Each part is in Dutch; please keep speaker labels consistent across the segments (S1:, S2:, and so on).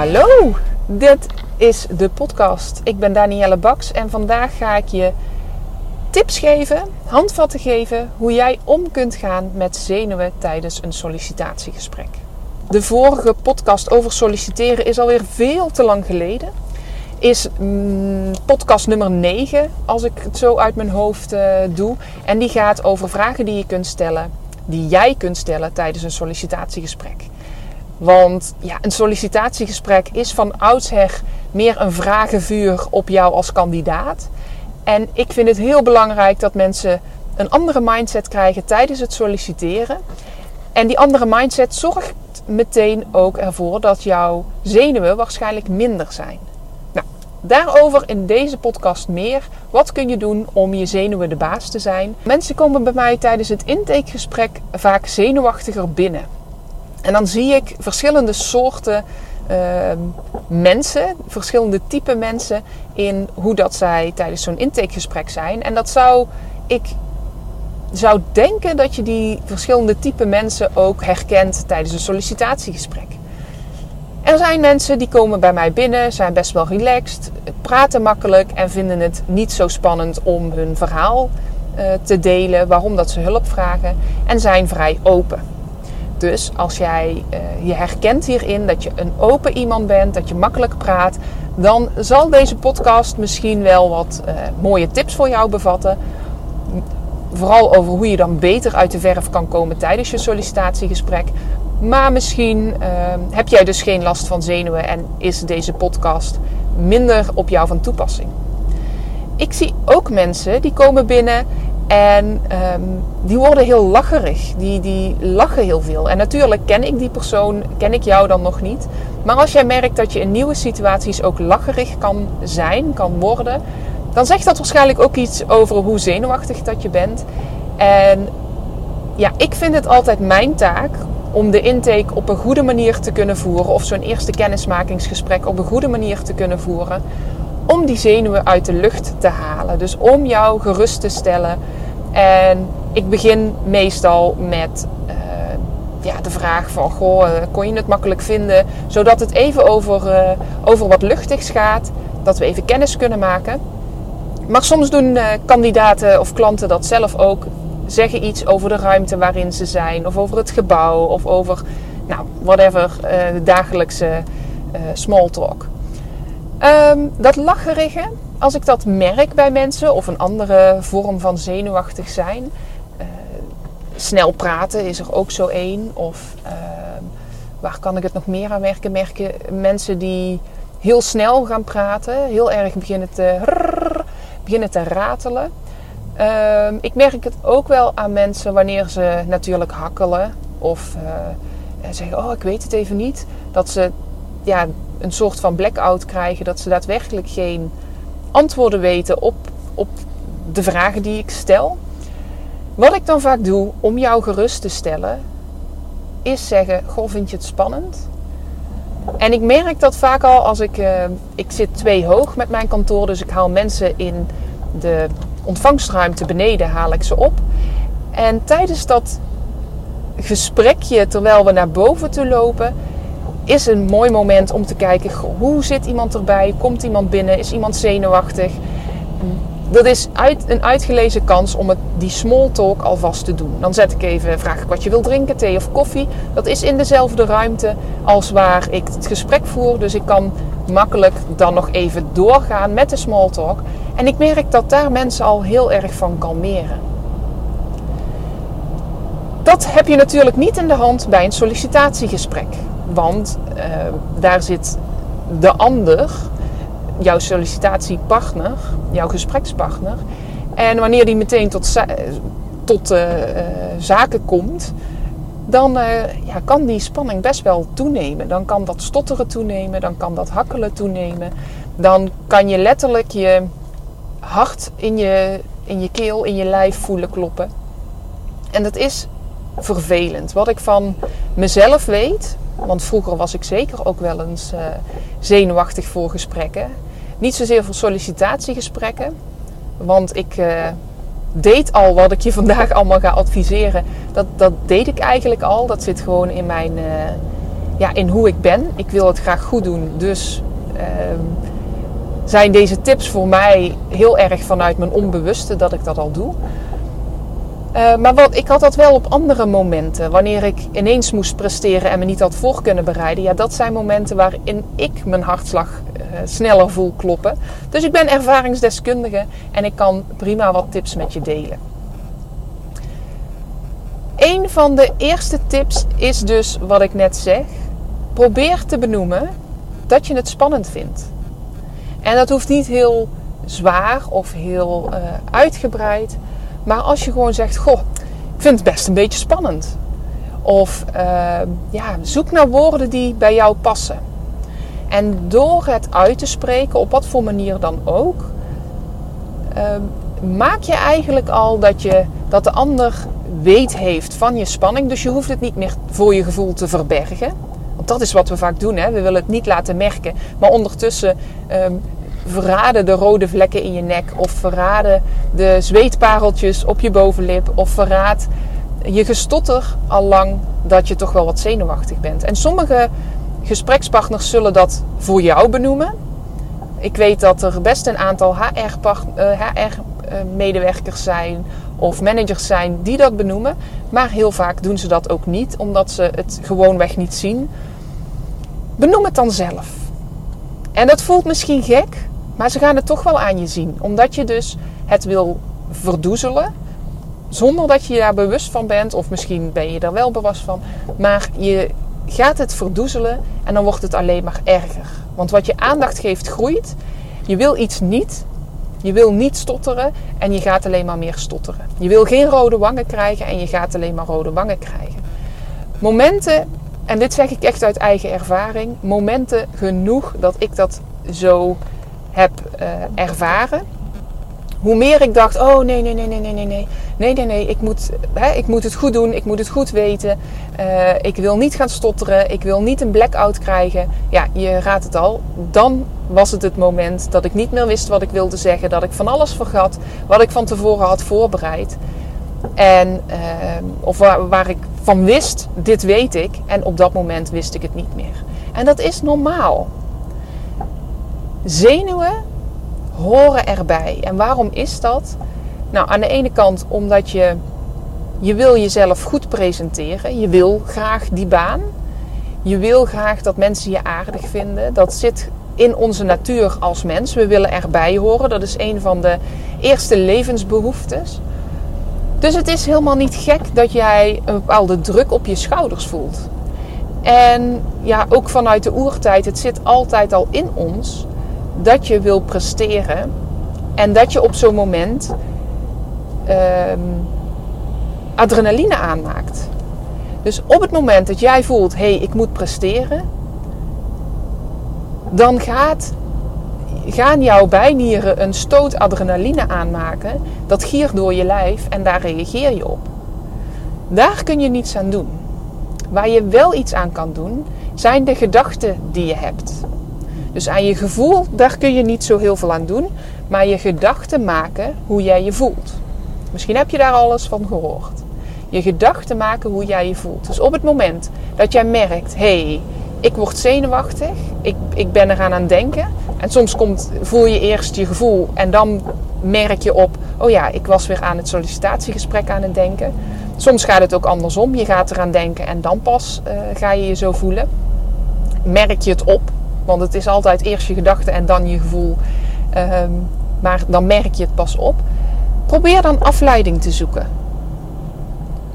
S1: Hallo, dit is de podcast. Ik ben Danielle Baks en vandaag ga ik je tips geven, handvatten geven hoe jij om kunt gaan met zenuwen tijdens een sollicitatiegesprek. De vorige podcast over solliciteren is alweer veel te lang geleden. Is mm, podcast nummer 9, als ik het zo uit mijn hoofd uh, doe. En die gaat over vragen die je kunt stellen, die jij kunt stellen tijdens een sollicitatiegesprek. Want ja, een sollicitatiegesprek is van oudsher meer een vragenvuur op jou als kandidaat. En ik vind het heel belangrijk dat mensen een andere mindset krijgen tijdens het solliciteren. En die andere mindset zorgt meteen ook ervoor dat jouw zenuwen waarschijnlijk minder zijn. Nou, daarover in deze podcast meer. Wat kun je doen om je zenuwen de baas te zijn? Mensen komen bij mij tijdens het intakegesprek vaak zenuwachtiger binnen. En dan zie ik verschillende soorten uh, mensen, verschillende type mensen in hoe dat zij tijdens zo'n intakegesprek zijn. En dat zou ik zou denken dat je die verschillende type mensen ook herkent tijdens een sollicitatiegesprek. Er zijn mensen die komen bij mij binnen, zijn best wel relaxed, praten makkelijk en vinden het niet zo spannend om hun verhaal uh, te delen, waarom dat ze hulp vragen en zijn vrij open. Dus als jij uh, je herkent hierin dat je een open iemand bent, dat je makkelijk praat, dan zal deze podcast misschien wel wat uh, mooie tips voor jou bevatten. Vooral over hoe je dan beter uit de verf kan komen tijdens je sollicitatiegesprek. Maar misschien uh, heb jij dus geen last van zenuwen en is deze podcast minder op jou van toepassing. Ik zie ook mensen die komen binnen en um, die worden heel lacherig. Die, die lachen heel veel. En natuurlijk ken ik die persoon, ken ik jou dan nog niet. Maar als jij merkt dat je in nieuwe situaties ook lacherig kan zijn, kan worden, dan zegt dat waarschijnlijk ook iets over hoe zenuwachtig dat je bent. En ja, ik vind het altijd mijn taak om de intake op een goede manier te kunnen voeren, of zo'n eerste kennismakingsgesprek op een goede manier te kunnen voeren, om die zenuwen uit de lucht te halen. Dus om jou gerust te stellen. En ik begin meestal met uh, ja, de vraag van, goh, uh, kon je het makkelijk vinden? Zodat het even over, uh, over wat luchtigs gaat. Dat we even kennis kunnen maken. Maar soms doen kandidaten of klanten dat zelf ook. Zeggen iets over de ruimte waarin ze zijn. Of over het gebouw. Of over, nou, whatever, de dagelijkse small talk. Um, dat lacherige, als ik dat merk bij mensen of een andere vorm van zenuwachtig zijn. Uh, snel praten is er ook zo één. Of uh, waar kan ik het nog meer aan merken? Merken mensen die heel snel gaan praten, heel erg beginnen te, beginnen te ratelen. Uh, ik merk het ook wel aan mensen wanneer ze natuurlijk hakkelen of uh, zeggen: Oh, ik weet het even niet. Dat ze ja, een soort van blackout krijgen. Dat ze daadwerkelijk geen antwoorden weten op, op de vragen die ik stel. Wat ik dan vaak doe om jou gerust te stellen, is zeggen: Goh, vind je het spannend? En ik merk dat vaak al als ik. Uh, ik zit twee hoog met mijn kantoor, dus ik haal mensen in de ontvangstruimte beneden, haal ik ze op. En tijdens dat gesprekje, terwijl we naar boven toe lopen, is een mooi moment om te kijken hoe zit iemand erbij? Komt iemand binnen? Is iemand zenuwachtig? Dat is uit, een uitgelezen kans om het, die small talk alvast te doen. Dan zet ik even, vraag ik wat je wil drinken, thee of koffie. Dat is in dezelfde ruimte als waar ik het gesprek voer. Dus ik kan makkelijk dan nog even doorgaan met de small talk. En ik merk dat daar mensen al heel erg van kalmeren. Dat heb je natuurlijk niet in de hand bij een sollicitatiegesprek. Want uh, daar zit de ander, jouw sollicitatiepartner, jouw gesprekspartner. En wanneer die meteen tot, tot uh, uh, zaken komt, dan ja, kan die spanning best wel toenemen. Dan kan dat stotteren toenemen, dan kan dat hakkelen toenemen. Dan kan je letterlijk je hart in je, in je keel, in je lijf voelen kloppen. En dat is vervelend. Wat ik van mezelf weet, want vroeger was ik zeker ook wel eens uh, zenuwachtig voor gesprekken. Niet zozeer voor sollicitatiegesprekken, want ik uh, deed al wat ik je vandaag allemaal ga adviseren. Dat, dat deed ik eigenlijk al. Dat zit gewoon in mijn, uh, ja, in hoe ik ben. Ik wil het graag goed doen, dus ehm, zijn deze tips voor mij heel erg vanuit mijn onbewuste dat ik dat al doe. Uh, maar wat, ik had dat wel op andere momenten. Wanneer ik ineens moest presteren en me niet had voor kunnen bereiden. Ja, dat zijn momenten waarin ik mijn hartslag uh, sneller voel kloppen. Dus ik ben ervaringsdeskundige en ik kan prima wat tips met je delen. Een van de eerste tips is dus wat ik net zeg. Probeer te benoemen dat je het spannend vindt. En dat hoeft niet heel zwaar of heel uh, uitgebreid. Maar als je gewoon zegt: Goh, ik vind het best een beetje spannend. Of uh, ja, zoek naar woorden die bij jou passen. En door het uit te spreken, op wat voor manier dan ook, uh, maak je eigenlijk al dat, je, dat de ander weet heeft van je spanning. Dus je hoeft het niet meer voor je gevoel te verbergen. Want dat is wat we vaak doen. Hè? We willen het niet laten merken. Maar ondertussen um, verraden de rode vlekken in je nek. Of verraden de zweetpareltjes op je bovenlip. Of verraad je gestotter al lang dat je toch wel wat zenuwachtig bent. En sommige gesprekspartners zullen dat voor jou benoemen. Ik weet dat er best een aantal HR-medewerkers HR zijn of managers zijn die dat benoemen. Maar heel vaak doen ze dat ook niet, omdat ze het gewoonweg niet zien. Benoem het dan zelf. En dat voelt misschien gek, maar ze gaan het toch wel aan je zien. Omdat je dus het wil verdoezelen. Zonder dat je daar bewust van bent. Of misschien ben je er wel bewust van. Maar je gaat het verdoezelen en dan wordt het alleen maar erger. Want wat je aandacht geeft groeit. Je wil iets niet. Je wil niet stotteren en je gaat alleen maar meer stotteren. Je wil geen rode wangen krijgen en je gaat alleen maar rode wangen krijgen. Momenten, en dit zeg ik echt uit eigen ervaring, momenten genoeg dat ik dat zo heb uh, ervaren. Hoe meer ik dacht, oh nee, nee, nee, nee, nee, nee, nee, nee, nee, nee, ik moet, ik moet het goed doen, ik moet het goed weten. Uh, ik wil niet gaan stotteren, ik wil niet een blackout krijgen. Ja, je raadt het al. Dan was het het moment dat ik niet meer wist wat ik wilde zeggen, dat ik van alles vergat wat ik van tevoren had voorbereid. En, uh, of waar ik van wist, dit weet ik. En op dat moment wist ik het niet meer. En dat is normaal. Zenuwen horen erbij. En waarom is dat? Nou, aan de ene kant omdat je, je wil jezelf goed presenteren. Je wil graag die baan. Je wil graag dat mensen je aardig vinden. Dat zit in onze natuur als mens. We willen erbij horen. Dat is een van de eerste levensbehoeftes. Dus het is helemaal niet gek dat jij een bepaalde druk op je schouders voelt. En ja, ook vanuit de oertijd, het zit altijd al in ons dat je wil presteren en dat je op zo'n moment um, adrenaline aanmaakt. Dus op het moment dat jij voelt, hé, hey, ik moet presteren, dan gaat, gaan jouw bijnieren een stoot adrenaline aanmaken. Dat giert door je lijf en daar reageer je op. Daar kun je niets aan doen. Waar je wel iets aan kan doen, zijn de gedachten die je hebt. Dus aan je gevoel, daar kun je niet zo heel veel aan doen. Maar je gedachten maken hoe jij je voelt. Misschien heb je daar alles van gehoord. Je gedachten maken hoe jij je voelt. Dus op het moment dat jij merkt, hé, hey, ik word zenuwachtig, ik, ik ben eraan aan denken. En soms komt, voel je eerst je gevoel en dan merk je op, oh ja, ik was weer aan het sollicitatiegesprek aan het denken. Soms gaat het ook andersom. Je gaat eraan denken en dan pas uh, ga je je zo voelen. Merk je het op, want het is altijd eerst je gedachte en dan je gevoel. Um, maar dan merk je het pas op. Probeer dan afleiding te zoeken.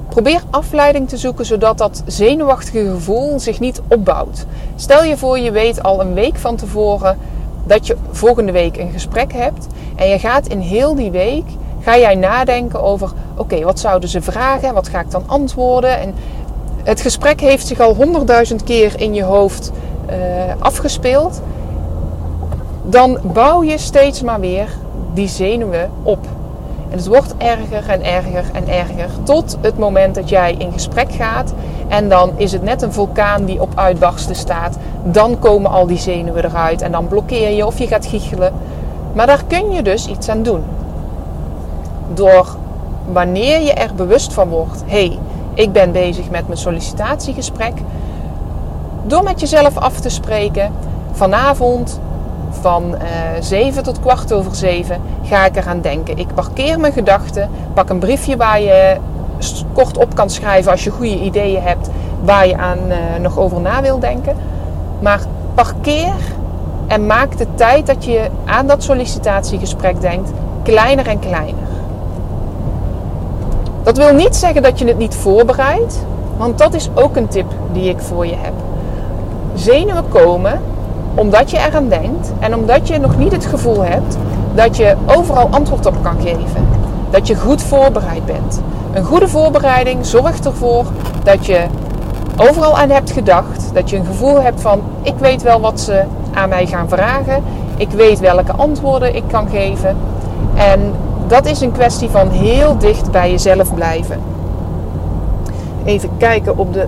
S1: Probeer afleiding te zoeken zodat dat zenuwachtige gevoel zich niet opbouwt. Stel je voor, je weet al een week van tevoren dat je volgende week een gesprek hebt. En je gaat in heel die week ga jij nadenken over: oké, wat zouden ze vragen? Wat ga ik dan antwoorden? En Het gesprek heeft zich al honderdduizend keer in je hoofd afgespeeld. Dan bouw je steeds maar weer die zenuwen op. En het wordt erger en erger en erger tot het moment dat jij in gesprek gaat. En dan is het net een vulkaan die op uitbarsten staat. Dan komen al die zenuwen eruit en dan blokkeer je of je gaat giechelen. Maar daar kun je dus iets aan doen. Door wanneer je er bewust van wordt: hé, hey, ik ben bezig met mijn sollicitatiegesprek. Door met jezelf af te spreken. Vanavond van uh, eh, 7 tot kwart over 7 ga ik eraan denken. Ik parkeer mijn gedachten, pak een briefje waar je kort op kan schrijven als je goede ideeën hebt waar je aan uh, nog over na wil denken. Maar parkeer en maak de tijd dat je aan dat sollicitatiegesprek denkt kleiner en kleiner. Dat wil niet zeggen dat je het niet voorbereidt, want dat is ook een tip die ik voor je heb. Zenuwen komen omdat je eraan denkt en omdat je nog niet het gevoel hebt dat je overal antwoord op kan geven. Dat je goed voorbereid bent. Een goede voorbereiding zorgt ervoor dat je overal aan hebt gedacht. Dat je een gevoel hebt van: ik weet wel wat ze aan mij gaan vragen. Ik weet welke antwoorden ik kan geven. En dat is een kwestie van heel dicht bij jezelf blijven. Even kijken op de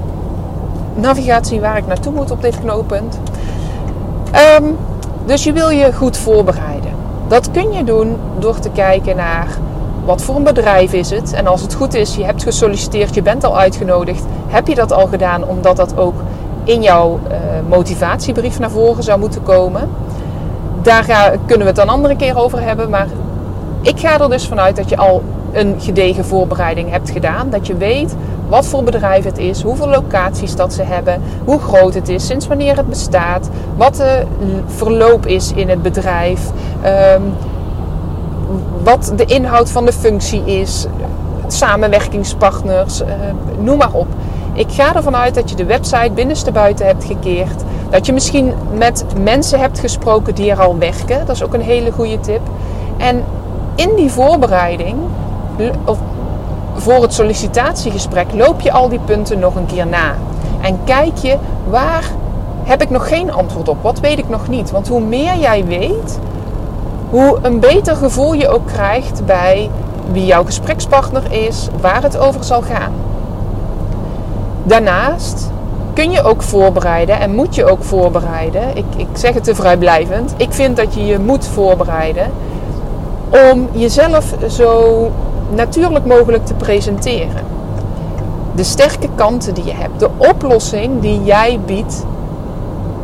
S1: navigatie waar ik naartoe moet op dit knooppunt. Ehm, dus je wil je goed voorbereiden. Dat kun je doen door te kijken naar wat voor een bedrijf is het. En als het goed is, je hebt gesolliciteerd, je bent al uitgenodigd. Heb je dat al gedaan omdat dat ook in jouw uh, motivatiebrief naar voren zou moeten komen? Daar kunnen we het een andere keer over hebben. Maar ik ga er dus vanuit dat je al een gedegen voorbereiding hebt gedaan. Dat je weet wat voor bedrijf het is, hoeveel locaties dat ze hebben, hoe groot het is, sinds wanneer het bestaat, wat de verloop is in het bedrijf, ehm, wat de inhoud van de functie is, samenwerkingspartners, uh, noem maar op. Ik ga ervan uit dat je de website binnenste buiten hebt gekeerd. Dat je misschien met mensen hebt gesproken die er al werken. Dat is ook een hele goede tip. En in die voorbereiding, of voor het sollicitatiegesprek, loop je al die punten nog een keer na. En kijk je waar heb ik nog geen antwoord op? Wat weet ik nog niet? Want hoe meer jij weet, hoe een beter gevoel je ook krijgt bij wie jouw gesprekspartner is, waar het over zal gaan. Daarnaast kun je ook voorbereiden en moet je ook voorbereiden. Ik, ik zeg het te vrijblijvend. Ik vind dat je je moet voorbereiden om jezelf zo natuurlijk mogelijk te presenteren. De sterke kanten die je hebt, de oplossing die jij biedt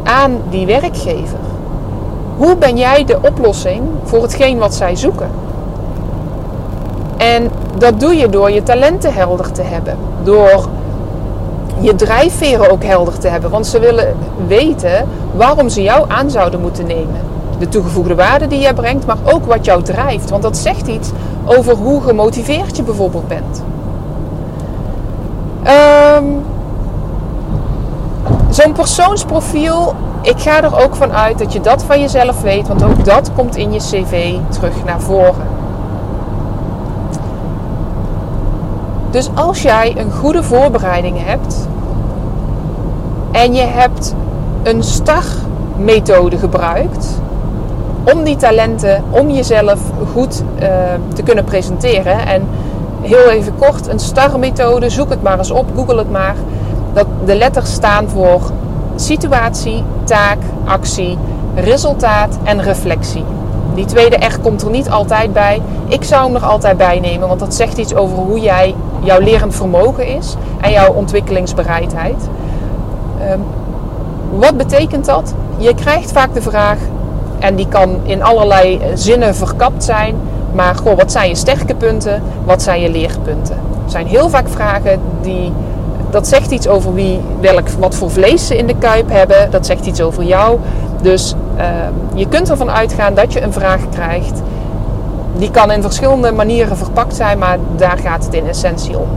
S1: aan die werkgever. Hoe ben jij de oplossing voor hetgeen wat zij zoeken? En dat doe je door je talenten helder te hebben. Door je drijfveren ook helder te hebben. Want ze willen weten waarom ze jou aan zouden moeten nemen. De toegevoegde waarde die jij brengt, maar ook wat jou drijft. Want dat zegt iets over hoe gemotiveerd je bijvoorbeeld bent. Um, Zo'n persoonsprofiel, ik ga er ook van uit dat je dat van jezelf weet, want ook dat komt in je cv terug naar voren. Dus als jij een goede voorbereiding hebt en je hebt een STAR-methode gebruikt om die talenten, om jezelf goed uh, te kunnen presenteren. En heel even kort, een STAR-methode, zoek het maar eens op, google het maar. Dat de letters staan voor situatie, taak, actie, resultaat en reflectie. Die tweede R komt er niet altijd bij. Ik zou hem er altijd bij nemen, want dat zegt iets over hoe jij jouw lerend vermogen is en jouw ontwikkelingsbereidheid. Um, wat betekent dat? Je krijgt vaak de vraag: en die kan in allerlei zinnen verkapt zijn. Maar goh, wat zijn je sterke punten? Wat zijn je leerpunten? Er zijn heel vaak vragen die. Dat zegt iets over wie, welk, wat voor vlees ze in de kuip hebben. Dat zegt iets over jou. Dus uh, je kunt ervan uitgaan dat je een vraag krijgt. Die kan in verschillende manieren verpakt zijn, maar daar gaat het in essentie om.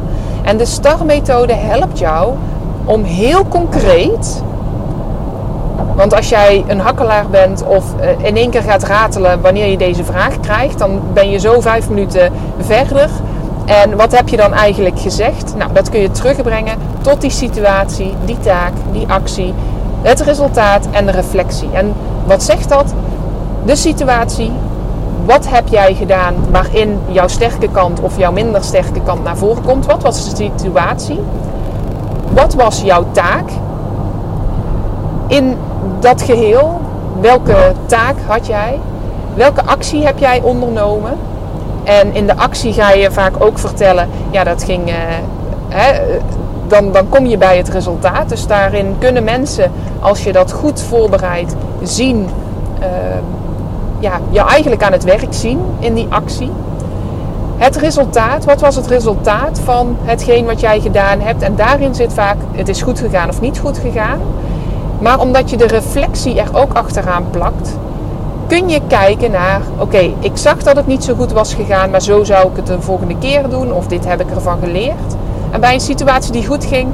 S1: En de STAR-methode helpt jou om heel concreet want als jij een hakkelaar bent of eh, in één keer gaat ratelen wanneer je deze vraag krijgt, dan ben je zo vijf minuten verder. En wat heb je dan eigenlijk gezegd? Nou, dat kun je terugbrengen tot die situatie, die taak, die actie, het resultaat en de reflectie. En wat zegt dat? De situatie, wat heb jij gedaan waarin jouw sterke kant of jouw minder sterke kant naar voren komt? Wat was de situatie? Wat was jouw taak? In dat geheel, welke taak had jij? Welke actie heb jij ondernomen? En in de actie ga je vaak ook vertellen, ja, dat ging. Uh, hè, dan, dan kom je bij het resultaat. Dus daarin kunnen mensen, als je dat goed voorbereidt, zien. Uh, ja, jou eigenlijk aan het werk zien in die actie. Het resultaat, wat was het resultaat van hetgeen wat jij gedaan hebt? En daarin zit vaak, het is goed gegaan of niet goed gegaan. Maar omdat je de reflectie er ook achteraan plakt, kun je kijken naar, oké, ik zag dat het niet zo goed was gegaan, maar zo zou ik het de volgende keer doen, of dit heb ik ervan geleerd. En bij een situatie die goed ging,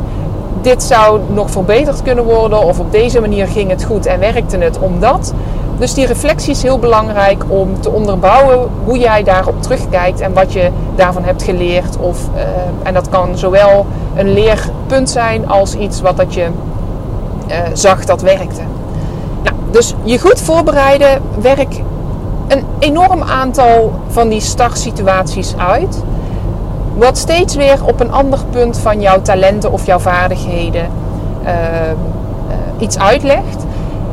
S1: dit zou nog verbeterd kunnen worden, of op deze manier ging het goed en werkte het omdat. Dus die reflectie is heel belangrijk om te onderbouwen hoe jij daarop terugkijkt en wat je daarvan hebt geleerd. Of, uh, en dat kan zowel een leerpunt zijn als iets wat dat je uh, zag dat werkte. Nou, dus je goed voorbereiden, werk een enorm aantal van die startsituaties uit. Wat steeds weer op een ander punt van jouw talenten of jouw vaardigheden uh, iets uitlegt.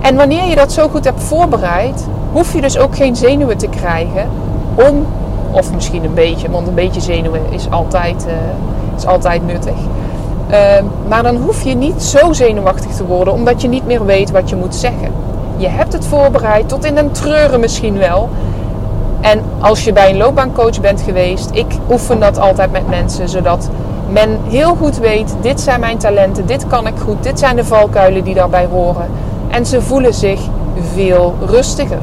S1: En wanneer je dat zo goed hebt voorbereid, hoef je dus ook geen zenuwen te krijgen om, of misschien een beetje, want een beetje zenuwen is altijd, uh, is altijd nuttig. Uh, maar dan hoef je niet zo zenuwachtig te worden, omdat je niet meer weet wat je moet zeggen. Je hebt het voorbereid, tot in een treuren misschien wel. En als je bij een loopbaancoach bent geweest, ik oefen dat altijd met mensen, zodat men heel goed weet: dit zijn mijn talenten, dit kan ik goed, dit zijn de valkuilen die daarbij horen. En ze voelen zich veel rustiger.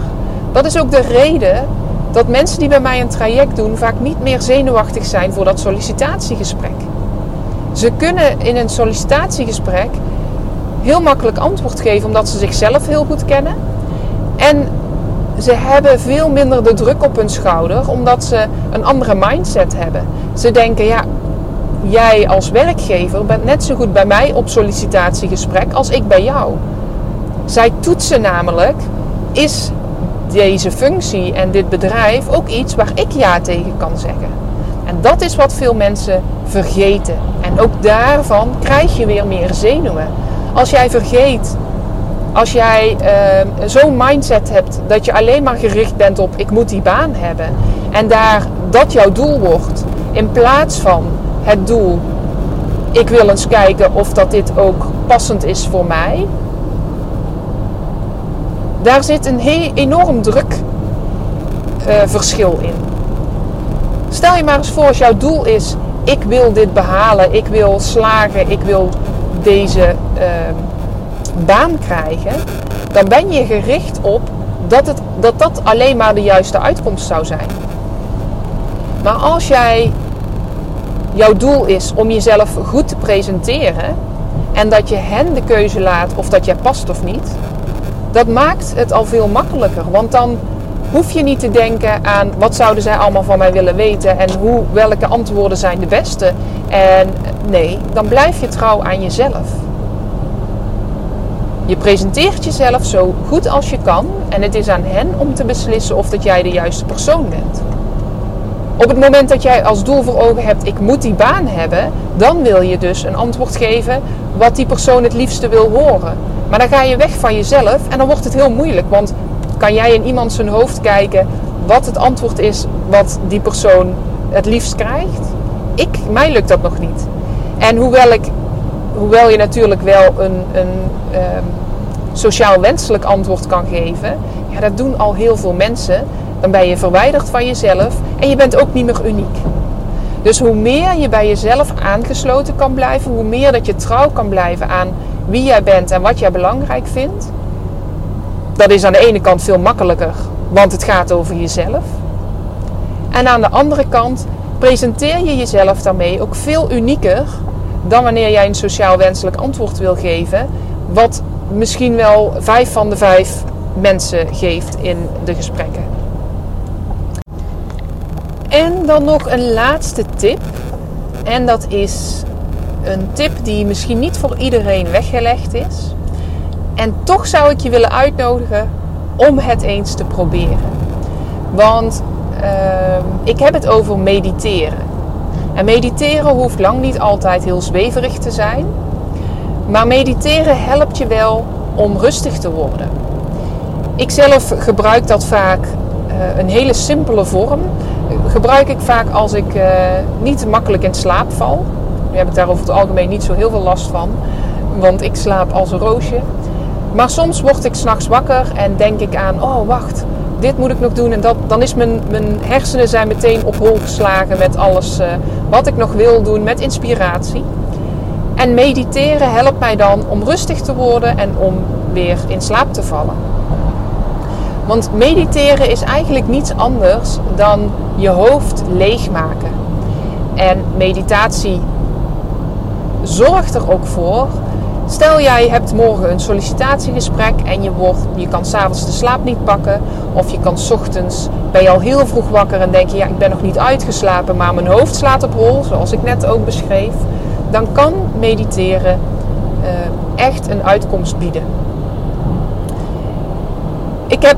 S1: Dat is ook de reden dat mensen die bij mij een traject doen vaak niet meer zenuwachtig zijn voor dat sollicitatiegesprek. Ze kunnen in een sollicitatiegesprek heel makkelijk antwoord geven omdat ze zichzelf heel goed kennen. En ze hebben veel minder de druk op hun schouder omdat ze een andere mindset hebben. Ze denken, ja, jij als werkgever bent net zo goed bij mij op sollicitatiegesprek als ik bij jou. Zij toetsen namelijk, is deze functie en dit bedrijf ook iets waar ik ja tegen kan zeggen? En dat is wat veel mensen vergeten. En ook daarvan krijg je weer meer zenuwen. Als jij vergeet, als jij uh, zo'n mindset hebt dat je alleen maar gericht bent op ik moet die baan hebben. En daar dat jouw doel wordt. In plaats van het doel ik wil eens kijken of dat dit ook passend is voor mij daar zit een enorm druk uh, verschil in. Stel je maar eens voor als jouw doel is: ik wil dit behalen, ik wil slagen, ik wil deze uh, baan krijgen, dan ben je gericht op dat, het, dat dat alleen maar de juiste uitkomst zou zijn. Maar als jij jouw doel is om jezelf goed te presenteren en dat je hen de keuze laat of dat jij past of niet, dat maakt het al veel makkelijker. Want dan hoef je niet te denken aan wat zouden zij allemaal van mij willen weten en hoe, welke antwoorden zijn de beste. En nee, dan blijf je trouw aan jezelf. Je presenteert jezelf zo goed als je kan en het is aan hen om te beslissen of dat jij de juiste persoon bent. Op het moment dat jij als doel voor ogen hebt, ik moet die baan hebben, dan wil je dus een antwoord geven wat die persoon het liefste wil horen. Maar dan ga je weg van jezelf en dan wordt het heel moeilijk. Want kan jij in iemand zijn hoofd kijken wat het antwoord is wat die persoon het liefst krijgt? Ik, mij lukt dat nog niet. En hoewel, ik, hoewel je natuurlijk wel een, een um, sociaal wenselijk antwoord kan geven, ja, dat doen al heel veel mensen. Dan ben je verwijderd van jezelf en je bent ook niet meer uniek. Dus hoe meer je bij jezelf aangesloten kan blijven, hoe meer dat je trouw kan blijven aan wie jij bent en wat jij belangrijk vindt. Dat is aan de ene kant veel makkelijker, want het gaat over jezelf. En aan de andere kant presenteer je jezelf daarmee ook veel unieker dan wanneer jij een sociaal wenselijk antwoord wil geven, wat misschien wel vijf van de vijf mensen geeft in de gesprekken. En dan nog een laatste tip. En dat is een tip die misschien niet voor iedereen weggelegd is. En toch zou ik je willen uitnodigen om het eens te proberen. Want uh, ik heb het over mediteren. En mediteren hoeft lang niet altijd heel zweverig te zijn. Maar mediteren helpt je wel om rustig te worden. Ik zelf gebruik dat vaak uh, een hele simpele vorm. Gebruik ik vaak als ik uh, niet makkelijk in slaap val. Nu heb ik daar over het algemeen niet zo heel veel last van. Want ik slaap als een roosje. Maar soms word ik s'nachts wakker en denk ik aan, oh wacht, dit moet ik nog doen. En dat, dan is mijn, mijn hersenen zijn meteen op hol geslagen met alles uh, wat ik nog wil doen, met inspiratie. En mediteren helpt mij dan om rustig te worden en om weer in slaap te vallen. Want mediteren is eigenlijk niets anders dan je hoofd leegmaken. En meditatie zorgt er ook voor. Stel jij hebt morgen een sollicitatiegesprek en je, wordt, je kan s'avonds de slaap niet pakken. Of je kan s ochtends, ben je al heel vroeg wakker en denk je, ja ik ben nog niet uitgeslapen, maar mijn hoofd slaat op hol, zoals ik net ook beschreef. Dan kan mediteren uh, echt een uitkomst bieden. Ik heb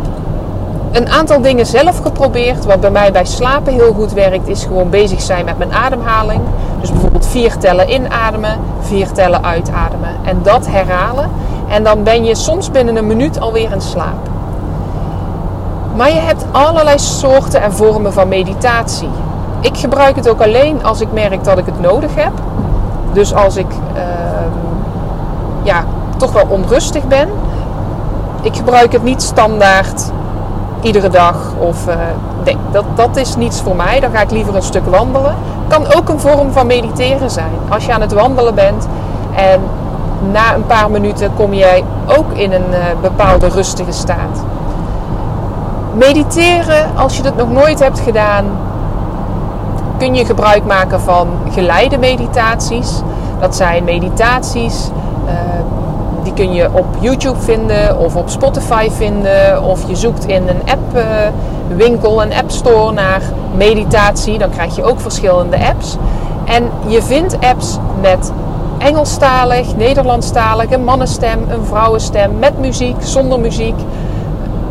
S1: een aantal dingen zelf geprobeerd. Wat bij mij bij slapen heel goed werkt, is gewoon bezig zijn met mijn ademhaling. Dus bijvoorbeeld vier tellen inademen, vier tellen uitademen. En dat herhalen. En dan ben je soms binnen een minuut alweer in slaap. Maar je hebt allerlei soorten en vormen van meditatie. Ik gebruik het ook alleen als ik merk dat ik het nodig heb. Dus als ik uh, ja, toch wel onrustig ben. Ik gebruik het niet standaard iedere dag. Of uh, dat, dat is niets voor mij. Dan ga ik liever een stuk wandelen. Kan ook een vorm van mediteren zijn. Als je aan het wandelen bent en na een paar minuten kom jij ook in een uh, bepaalde rustige staat. Mediteren, als je dat nog nooit hebt gedaan, kun je gebruik maken van geleide meditaties. Dat zijn meditaties uh, die kun je op YouTube vinden of op Spotify vinden. Of je zoekt in een appwinkel, een app store naar meditatie. Dan krijg je ook verschillende apps. En je vindt apps met Engelstalig, Nederlandstalig, een mannenstem, een vrouwenstem, met muziek, zonder muziek.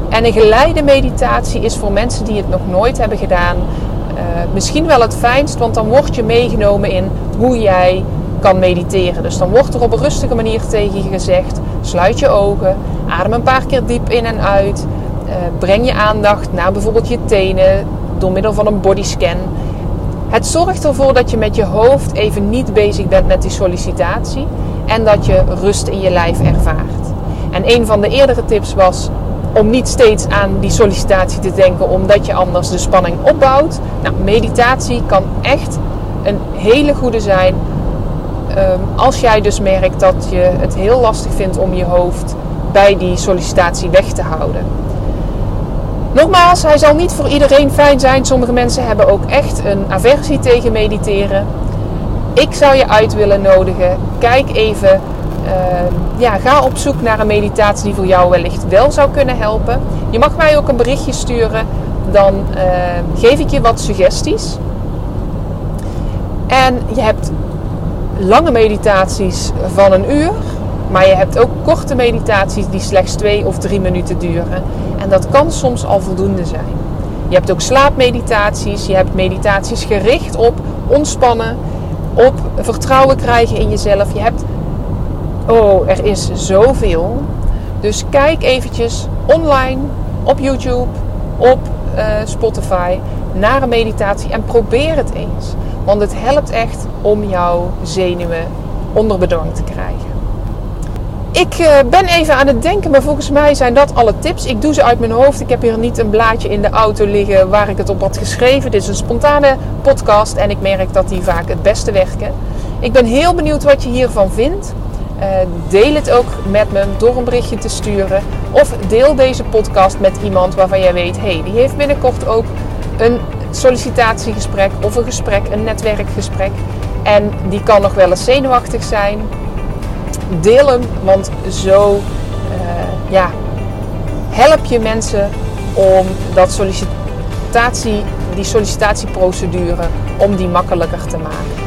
S1: En een geleide meditatie is voor mensen die het nog nooit hebben gedaan uh, misschien wel het fijnst, want dan word je meegenomen in hoe jij kan mediteren. Dus dan wordt er op een rustige manier tegen je gezegd: sluit je ogen, adem een paar keer diep in en uit. Uh, breng je aandacht naar bijvoorbeeld je tenen door middel van een bodyscan. Het zorgt ervoor dat je met je hoofd even niet bezig bent met die sollicitatie en dat je rust in je lijf ervaart. En een van de eerdere tips was om niet steeds aan die sollicitatie te denken, omdat je anders de spanning opbouwt. Nou, meditatie kan echt een hele goede zijn Um, als jij dus merkt dat je het heel lastig vindt om je hoofd bij die sollicitatie weg te houden. Nogmaals, hij zal niet voor iedereen fijn zijn. Sommige mensen hebben ook echt een aversie tegen mediteren. Ik zou je uit willen nodigen. Kijk even. Uh, ja, ga op zoek naar een meditatie die voor jou wellicht wel zou kunnen helpen. Je mag mij ook een berichtje sturen. Dan uh, geef ik je wat suggesties. En je hebt lange meditaties van een uur. Maar je hebt ook korte meditaties die slechts twee of drie minuten duren. En dat kan soms al voldoende zijn. Je hebt ook slaapmeditaties. Je hebt meditaties gericht op ontspannen, op vertrouwen krijgen in jezelf. Je hebt, oh, er is zoveel. Dus kijk eventjes online, op YouTube, op uh, Spotify naar een meditatie en probeer het eens. Want het helpt echt om jouw zenuwen onder bedwang te krijgen. Ik uh, ben even aan het denken, maar volgens mij zijn dat alle tips. Ik doe ze uit mijn hoofd. Ik heb hier niet een blaadje in de auto liggen waar ik het op had geschreven. Dit is een spontane podcast en ik merk dat die vaak het beste werken. Ik ben heel benieuwd wat je hiervan vindt. Uh, deel het ook met me door een berichtje te sturen. Of deel deze podcast met iemand waarvan jij weet, hé, hey, die heeft binnenkort ook een sollicitatiegesprek of een gesprek, een netwerkgesprek. En die kan nog wel eens zenuwachtig zijn. Deel hem, want zo uh, ja, help je mensen om dat sollicitatie die sollicitatieprocedure om die makkelijker te maken.